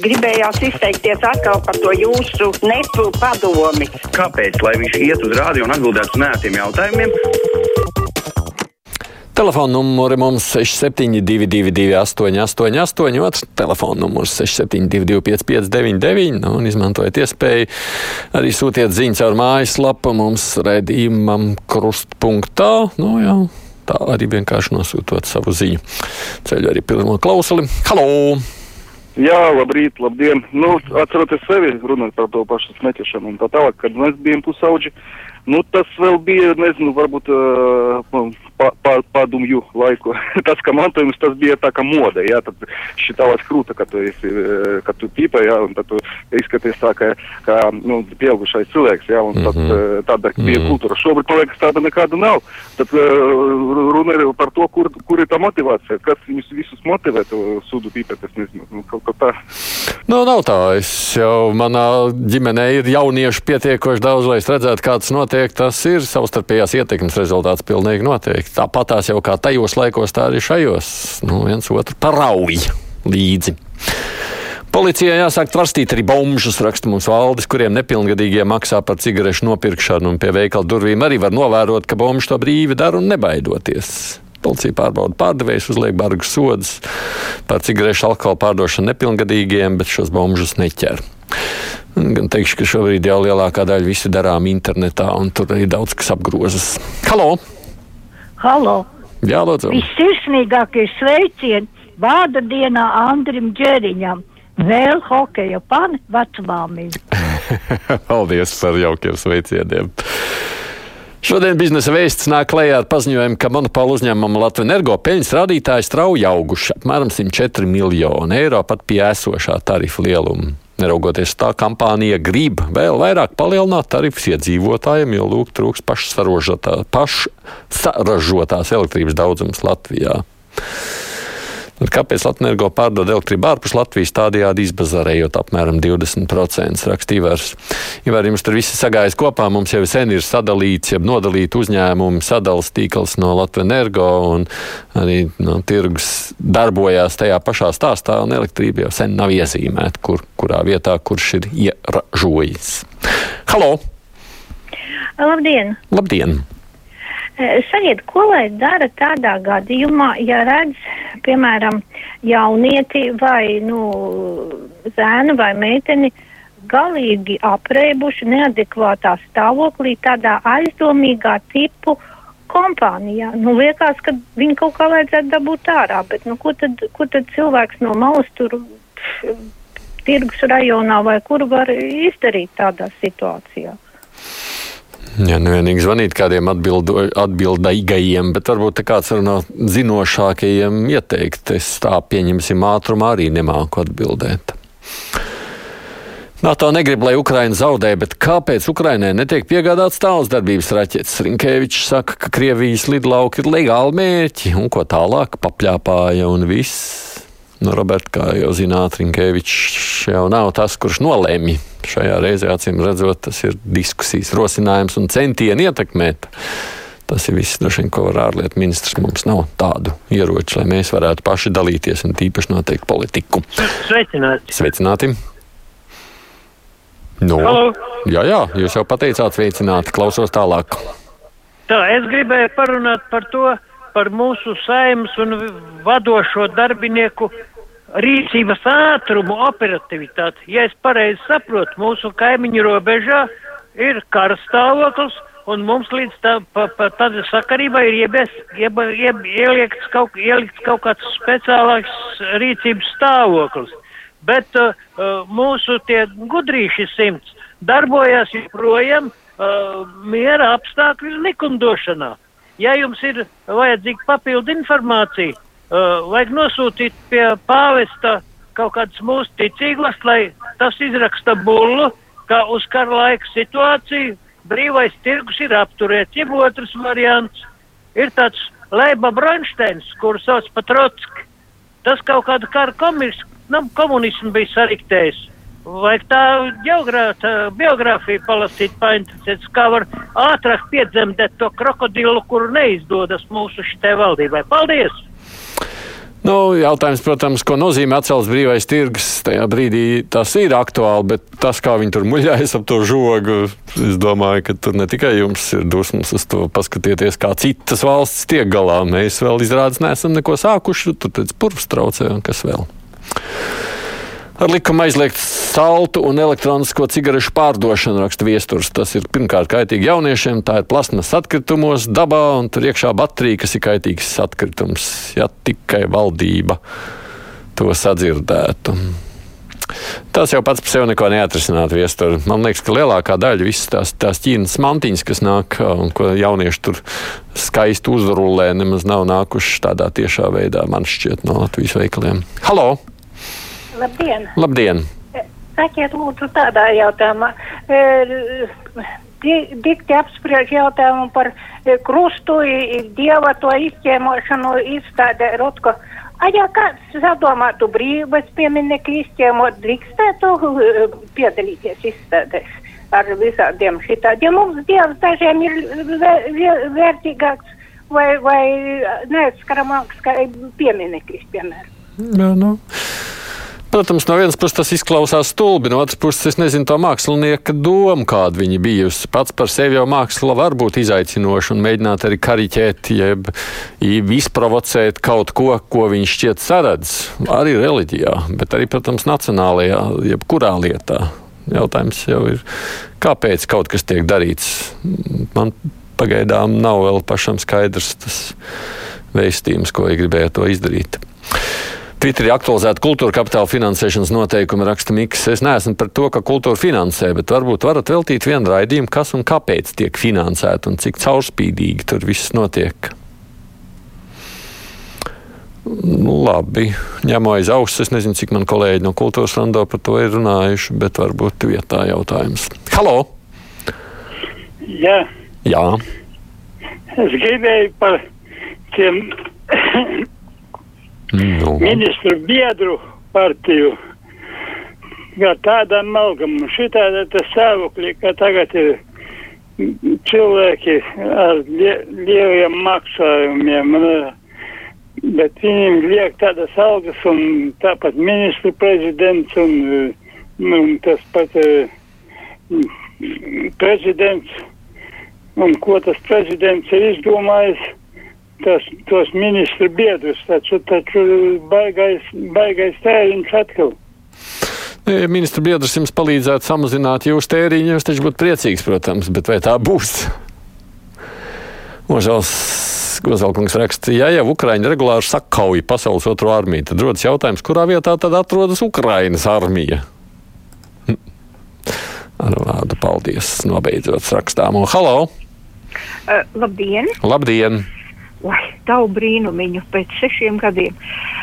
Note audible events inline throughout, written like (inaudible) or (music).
Gribējās izteikties atkal par to jūsu nepu padomi. Kāpēc? Lai viņš iet uz rādio un atbildētu uz nētiem jautājumiem. Telefona numuri mums 6722, 888, otrs telefona numurs 672, 559, nu, un izmantojiet iespēju arī sūtiet ziņas ar mājaslapu mums redījumam krustpunktā. Nu, jā. Tā arī vienkārši nosūtot savu ziņu. Ceļu arī pirmo klausuli. Halo! Jā, labrīt, labdien. Nu, atceroties sevi, runājot par to pašu smēķēšanu un tā tālāk, kad mēs bijām pusauģi. Nu, tas vēl bija, nezinu, varbūt uh, pa, pa, padomju laiku. (laughs) tas, ka mantojums, tas bija tā kā moda, jā, tad šitālās krūta, kad tu esi, kad tu pīpa, jā, un tad tu izskaties tā, kā, kā nu, pieaugušais cilvēks, jā, un tad, mm -hmm. tāda bija mm -hmm. kultūra. Šobrīd, man liekas, tāda nekāda nav. Tad runa ir par to, kur, kur ir tā motivācija, kas viņus visus motivē to sudu pīpēt, es nezinu, nu, kaut kā tā. Nu, nav tā, es jau manā ģimenē ir jaunieši pietiekoši daudz, lai es redzētu, kā tas notiek, tas ir savstarpējās ietekmes rezultāts pilnīgi noteikti. Tāpat tās jau kā tajos laikos, tā arī šajos. Nu, viens otru parauj līdzi. Policijai jāsāk tvarstīt arī bomžus, raksta mums valdes, kuriem nepilngadīgie maksā par cigarešu nopirkšanu, un pie veikala durvīm arī var novērot, ka bomži to brīvi dara un nebaidoties. Policija pārbauda pārdevējus, uzliek bargus sodus par cigarešu alkoholu pārdošanu nepilngadīgiem, bet šos bomžus neķer. Gan teikšu, ka šobrīd jau lielākā daļa visu darām internetā, un tur arī daudz kas apgrozas. Halo! Halo! Jā, lūdzu! Vissirsnīgākie sveicieni vārda dienā Andrim Džeriņam. Vēl hokeja pani vecmāmiņa. (laughs) Paldies par jaukiem sveicieniem! Šodien biznesa vēsts nāk klajā ar paziņojumu, ka monopola uzņēmuma Latvijas energo peļņas rādītāji strauji auguši apmēram 104 miljonu eiro pat pie esošā tarifa lieluma. Neraugoties tā, kampānija grib vēl vairāk palielināt tarifus iedzīvotājiem, jo lūk, trūks pašsaražotās elektrības daudzums Latvijā. Un kāpēc Latvijas pārdod elektrību ārpus Latvijas, tādējādi izbazarējot apmēram 20% rakstīvārs. Ja arī mums tur viss sagājas kopā, mums jau sen ir sadalīts, jeb nodalīts uzņēmumu sadalas tīkls no Latvijas energo un arī no tirgus darbojās tajā pašā stāstā, un elektrība jau sen nav iezīmēta, kur, kurā vietā, kurš ir ieražojis. Halo! Labdien! Labdien! Sakiet, ko lai dara tādā gadījumā, ja redz, piemēram, jaunieti vai, nu, zēnu vai meiteni galīgi aprēbuši neadekvātā stāvoklī tādā aizdomīgā tipu kompānijā. Nu, liekas, ka viņi kaut kā vajadzētu dabūt ārā, bet, nu, ko tad, ko tad cilvēks no malas tur tirgus rajonā vai kur var izdarīt tādā situācijā? Jā, nevienīgi zvanīt kādiem atbildo, atbildīgajiem, bet varbūt kāds no zinošākajiem ieteikt. Es tā pieņemsim ātrumā arī nemāku atbildēt. NATO negrib, lai Ukraina zaudē, bet kāpēc Ukrainai netiek piegādāts tāls darbības raķetes? Rinkēvičs saka, ka Krievijas lidlauki ir legāli mērķi, un ko tālāk papļāpāja un viss. Nu, Roberts, kā jau zināt, Rinkēvičs jau nav tas, kurš nolēma. Šajā reizē, acīm redzot, tas ir diskusijas rosinājums un centieni ietekmēt. Tas ir viss, droši vien, ko var ārlietu ministrs. Mums nav tādu ieroču, lai mēs varētu paši dalīties un tīpaši noteikt politiku. Sveicināti! Sveicināti! No. Halo. Jā, jā, jūs jau pateicāt, sveicināti. Klausos tālāk. Tā, es gribēju parunāt par to, par mūsu saimnes un vadošo darbinieku rīcības ātrumu, operativitāti. Ja es pareizi saprotu, mūsu kaimiņu robežā ir karstāvoklis, un mums līdz tā, pa, pa tāda sakarībā ir iebies, ieb, ieb, ielikts, kaut, ielikts kaut kāds speciālāks rīcības stāvoklis. Bet uh, uh mūsu tie gudrīši simts darbojas joprojām uh, miera apstākļu likumdošanā. Ja jums ir vajadzīga papildu informācija, uh, vajag nosūtīt pie pāvesta kaut kādus mūsu ticīgos, lai tas izraksta bullu, ka uz kara laika situāciju brīvais tirgus ir apturēts. Jeb otrs variants ir tāds Leiba Bronsteins, kuru sauc par Trotski. Tas kaut kādu kara nu, komunismu bija sariktējis. Vajag tā biogrāfiju palasīt, painteresēties, kā var ātrāk piedzemdēt to krokodilu, kuru neizdodas mūsu šitai valdībai. Paldies! Nu, jautājums, protams, ko nozīmē atcelts brīvais tirgus. Tajā brīdī tas ir aktuāli, bet tas, kā viņi tur muļājas ap to žogu, es domāju, ka tur ne tikai jums ir dusmas uz to paskatieties, kā citas valsts tiek galā. Mēs vēl izrādās neesam neko sākuši, tur pēc purvs traucē un kas vēl. Ar likumu aizliegt saltu un elektronisko cigarešu pārdošanu, raksta viesturs. Tas ir pirmkārt kaitīgi jauniešiem, tā ir plasmas atkritumos, dabā un tur iekšā baterija, kas ir kaitīgs atkritums. Ja tikai valdība to sadzirdētu. Tas jau pats par sevi neko neatrisinātu viesturi. Man liekas, ka lielākā daļa visas tās, tās ķīnas mantiņas, kas nāk un ko jaunieši tur skaisti uzrullē, nemaz nav nākušas tādā tiešā veidā, man šķiet, no Latvijas veikaliem. Halo! Labdien! Labdien! Sakiet, lūdzu, tādā jautājumā. E, Dikti apspriež jautājumu par e, krustu, dieva to izķēmošanu izstādē Rotko. A, ja kāds sadomātu brīvības pieminekļu izķēmot, drīkstētu e, piedalīties izstādēs ar visādiem šitādiem. Mums dievs dažiem ir vērtīgāks vai, vai neatskaramāks kā piemineklis, piemēram. Jā, nu. Protams, no vienas puses tas izklausās stulbi, no otras puses es nezinu to mākslinieka domu, kāda viņa bijusi. Pats par sevi jau māksla var būt izaicinoša un mēģināt arī kariķēt, jeb izprovocēt kaut ko, ko viņš šķiet saredz, arī reliģijā, bet arī, protams, nacionālajā, jebkurā lietā. Jautājums jau ir, kāpēc kaut kas tiek darīts. Man pagaidām nav vēl pašam skaidrs tas veistījums, ko ir gribēja to izdarīt. Twitterī aktualizēta kultūra kapitāla finansēšanas noteikuma raksta Miks. Es neesmu par to, ka kultūra finansē, bet varbūt varat veltīt vienu raidījumu, kas un kāpēc tiek finansēta un cik caurspīdīgi tur viss notiek. Nu, labi, ņemu aiz auss. Es nezinu, cik man kolēģi no kultūras rando par to ir runājuši, bet varbūt vietā jautājums. Halo! Jā. Jā. Es gribēju par tiem Nu. ministru biedru partiju. Kā tādam malgam, šitāda tas stāvoklī, ka tagad ir cilvēki ar lie, lieliem maksājumiem, bet viņiem liek tādas algas un tāpat ministru prezidents un, un tas pat prezidents un ko tas prezidents ir izdomājis tas, tos ministru biedrus, taču, taču baigais, baigais tēriņš atkal. Ja ministra biedrs jums palīdzētu samazināt jūsu tēriņu, jūs taču būtu priecīgs, protams, bet vai tā būs? Ožals Gozelkungs raksta, ja jau Ukraiņa regulāri sakauja pasaules otro armiju, tad rodas jautājums, kurā vietā tad atrodas Ukrainas armija? Ar vārdu paldies, nobeidzot rakstāmo. Halo! Uh, labdien! Labdien! Lai tavu brīnumiņu pēc sešiem gadiem. (laughs)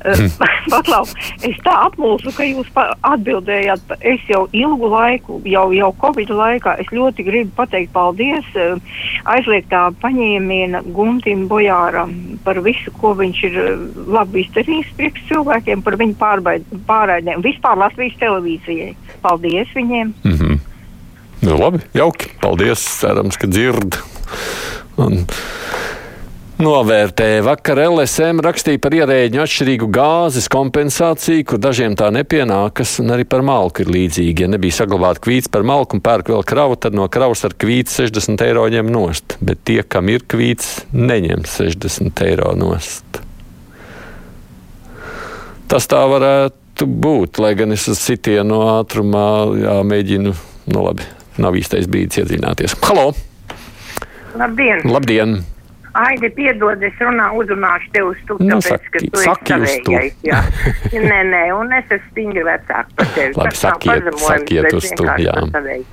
Uh, Paklau, es tā apmulsu, ka jūs atbildējāt. Es jau ilgu laiku, jau, jau Covid laikā, es ļoti gribu pateikt paldies uh, aizliegtā paņēmiena Guntim Bojāram par visu, ko viņš ir labi izdarījis priekš cilvēkiem, par viņu pārraidēm, vispār Latvijas televīzijai. Paldies viņiem! Mm -hmm. Nu, labi, jauki. Paldies. Cerams, ka dzird. Un novērtē. Vakar LSM rakstīja par ierēģiņu atšķirīgu gāzes kompensāciju, kur dažiem tā nepienākas, un arī par malku ir līdzīgi. Ja nebija saglabāta kvīts par malku un pērk vēl kravu, tad no kravas ar kvītu 60 eiro ņem nost. Bet tie, kam ir kvīts, neņem 60 eiro nost. Tas tā varētu būt, lai gan es uz sitienu ātrumā jāmēģinu, nu labi, nav īstais brīdis iedziļināties. Halo! Labdien! Labdien! Aidi, piedod, es runā, uzrunāšu tev uz tu, Nu, saki- tu saki uz jā. nē, nē, un es esmu stingri vecāka par tevi. Labi, Tas sakiet- sakiet uz vienkārši jā.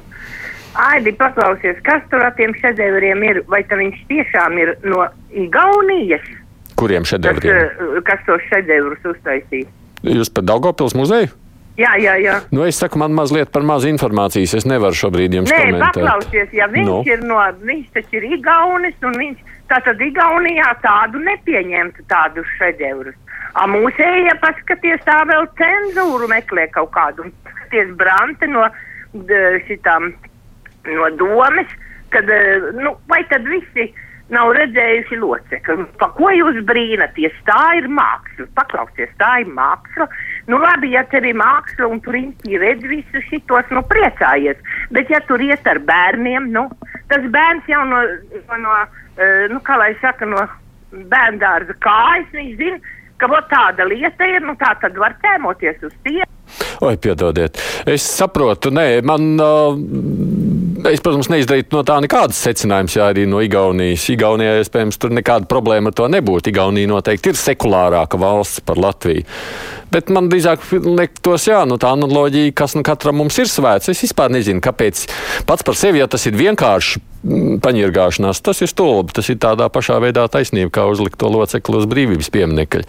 Aidi, paklausies, kas tur ar tiem šedevriem ir, vai tā viņš tiešām ir no Igaunijas, Kuriem kas, šedevriem? eh, kas tos šedevrus uztaisīja? Jūs par Daugopils muzeju? Jā, jā, jā. Nu, es saku, man mazliet par maz informācijas. Es nevaru šobrīd jums Nē, komentēt. paklausies, ja viņš Nu. nu. ir no, viņš taču ir Igaunis, un viņš tātad Igaunijā tādu nepieņemtu tādus šedevrus. A mūsējie paskaties tā vēl cenzūru meklē kaut kādu, paskaties Brante no šitām, no domes, kad, eh, nu, vai tad visi nav redzējuši locekli. Pa ko jūs brīnaties? Tā ir māksla. Paklausieties, tā ir māksla. Nu, labi, ja tev ir māksla un tur īsti redz visu šitos, nu, priecājies. Bet, ja tur iet ar bērniem, nu, tas bērns jau no, no, no nu, kā lai saka, no bērnu dārza kājas, viņš zina, ka tāda lieta ir, nu, tā tad var tēmoties uz tiem. Oi, piedodiet. Es saprotu, nē, man. Uh, es, protams, neizdarītu no tā nekādas secinājumus, ja arī no Igaunijas. Igaunijā, iespējams, tur nekāda problēma ar to nebūtu. Igaunija noteikti ir sekulārāka valsts par Latviju. Bet man drīzāk liktos, jā, nu, tā analoģija, kas nu katram mums ir svēts. Es vispār nezinu, kāpēc pats par sevi, ja tas ir vienkārši paņirgāšanās, tas ir stulbi. Tas ir tādā pašā veidā taisnība, kā uzlikt to locekli uz brīvības pieminiekļa.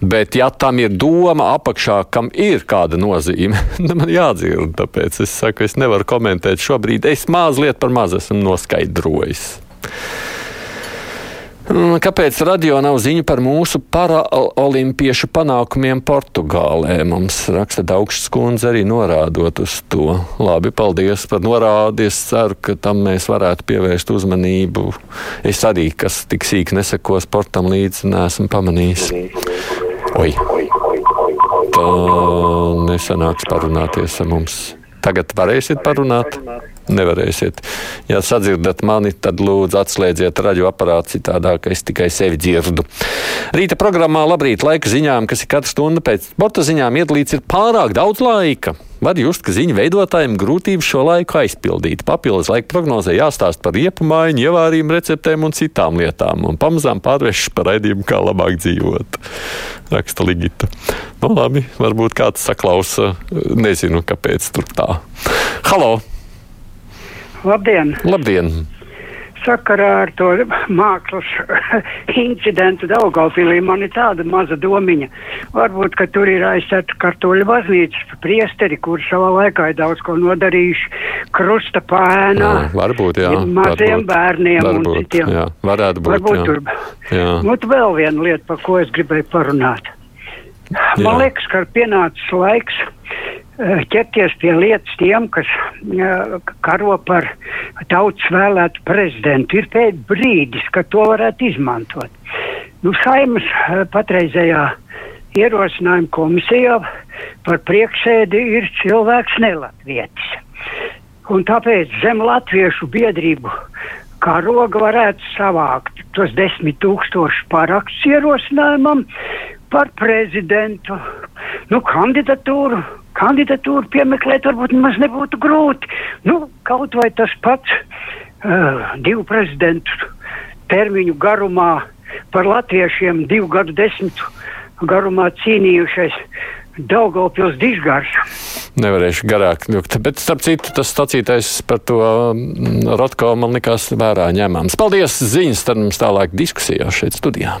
Bet, ja tam ir doma apakšā, kam ir kāda nozīme, (laughs) tad man jādzird. Tāpēc es saku, es nevaru komentēt šobrīd. Es mazliet par maz esmu noskaidrojis. Mm, kāpēc radio nav ziņu par mūsu paraolimpiešu panākumiem Portugālē? Mums raksta Daugšs kundze arī norādot uz to. Labi, paldies par norādi. Es ceru, ka tam mēs varētu pievērst uzmanību. Es arī, kas tik sīk neseko sportam līdzi, neesmu pamanījis. Oi! Tā nesanāks parunāties ar mums. Tagad varēsiet parunāt? Nevarēsiet. Ja sadzirdat mani, tad lūdzu atslēdziet radioaparātu citādā, ka es tikai sevi dzirdu. Rīta programmā Labrīt laika ziņām, kas ir katra stunda pēc sporta ziņām, iedalīts ir pārāk daudz laika. Var just, ka ziņu veidotājiem grūtības šo laiku aizpildīt. Papildus laika prognozē jāstāsta par riepu maiņu, ievārījumu receptēm un citām lietām, un pamazām pārvēršas par raidījumu, kā labāk dzīvot. Raksta Ligita. Nu, labi, varbūt kāds saklausa, nezinu, kāpēc tur tā. Halo! Labdien! Labdien! Sakarā ar to mākslas (laughs) incidentu Daugaupilī man ir tāda maza domiņa. Varbūt, ka tur ir aizsēta kartuļu baznīcas priesteri, kur savā laikā ir daudz ko nodarījuši krusta pēnā. Jā, varbūt, jā. Maziem varbūt, bērniem varbūt, un citiem. Jā, varētu būt. Varbūt jā. tur. Jā. Nu, vēl viena lieta, par ko es gribēju parunāt. Man Jā. liekas, ka ir pienācis laiks ķerties pie lietas tiem, kas eh, karo par tautas vēlētu prezidentu. Ir pēc brīdis, kad to varētu izmantot. Nu, Saimas eh, patreizējā ierosinājuma komisijā par priekšsēdi ir cilvēks nelatvietis. Un tāpēc zem latviešu biedrību karoga varētu savākt tos desmit tūkstošus parakstus ierosinājumam par prezidentu. Nu, kandidatūru, kandidatūru piemeklēt varbūt nemaz nebūtu grūti. Nu, kaut vai tas pats uh, divu prezidentu termiņu garumā par latviešiem divu gadu desmitu garumā cīnījušies Daugavpils dižgars. Nevarēšu garāk ļukt. Bet, starp citu, tas sacītais par to Rotko man likās vērā ņemams. Paldies! Ziņas tad mums tālāk diskusijā šeit studijā.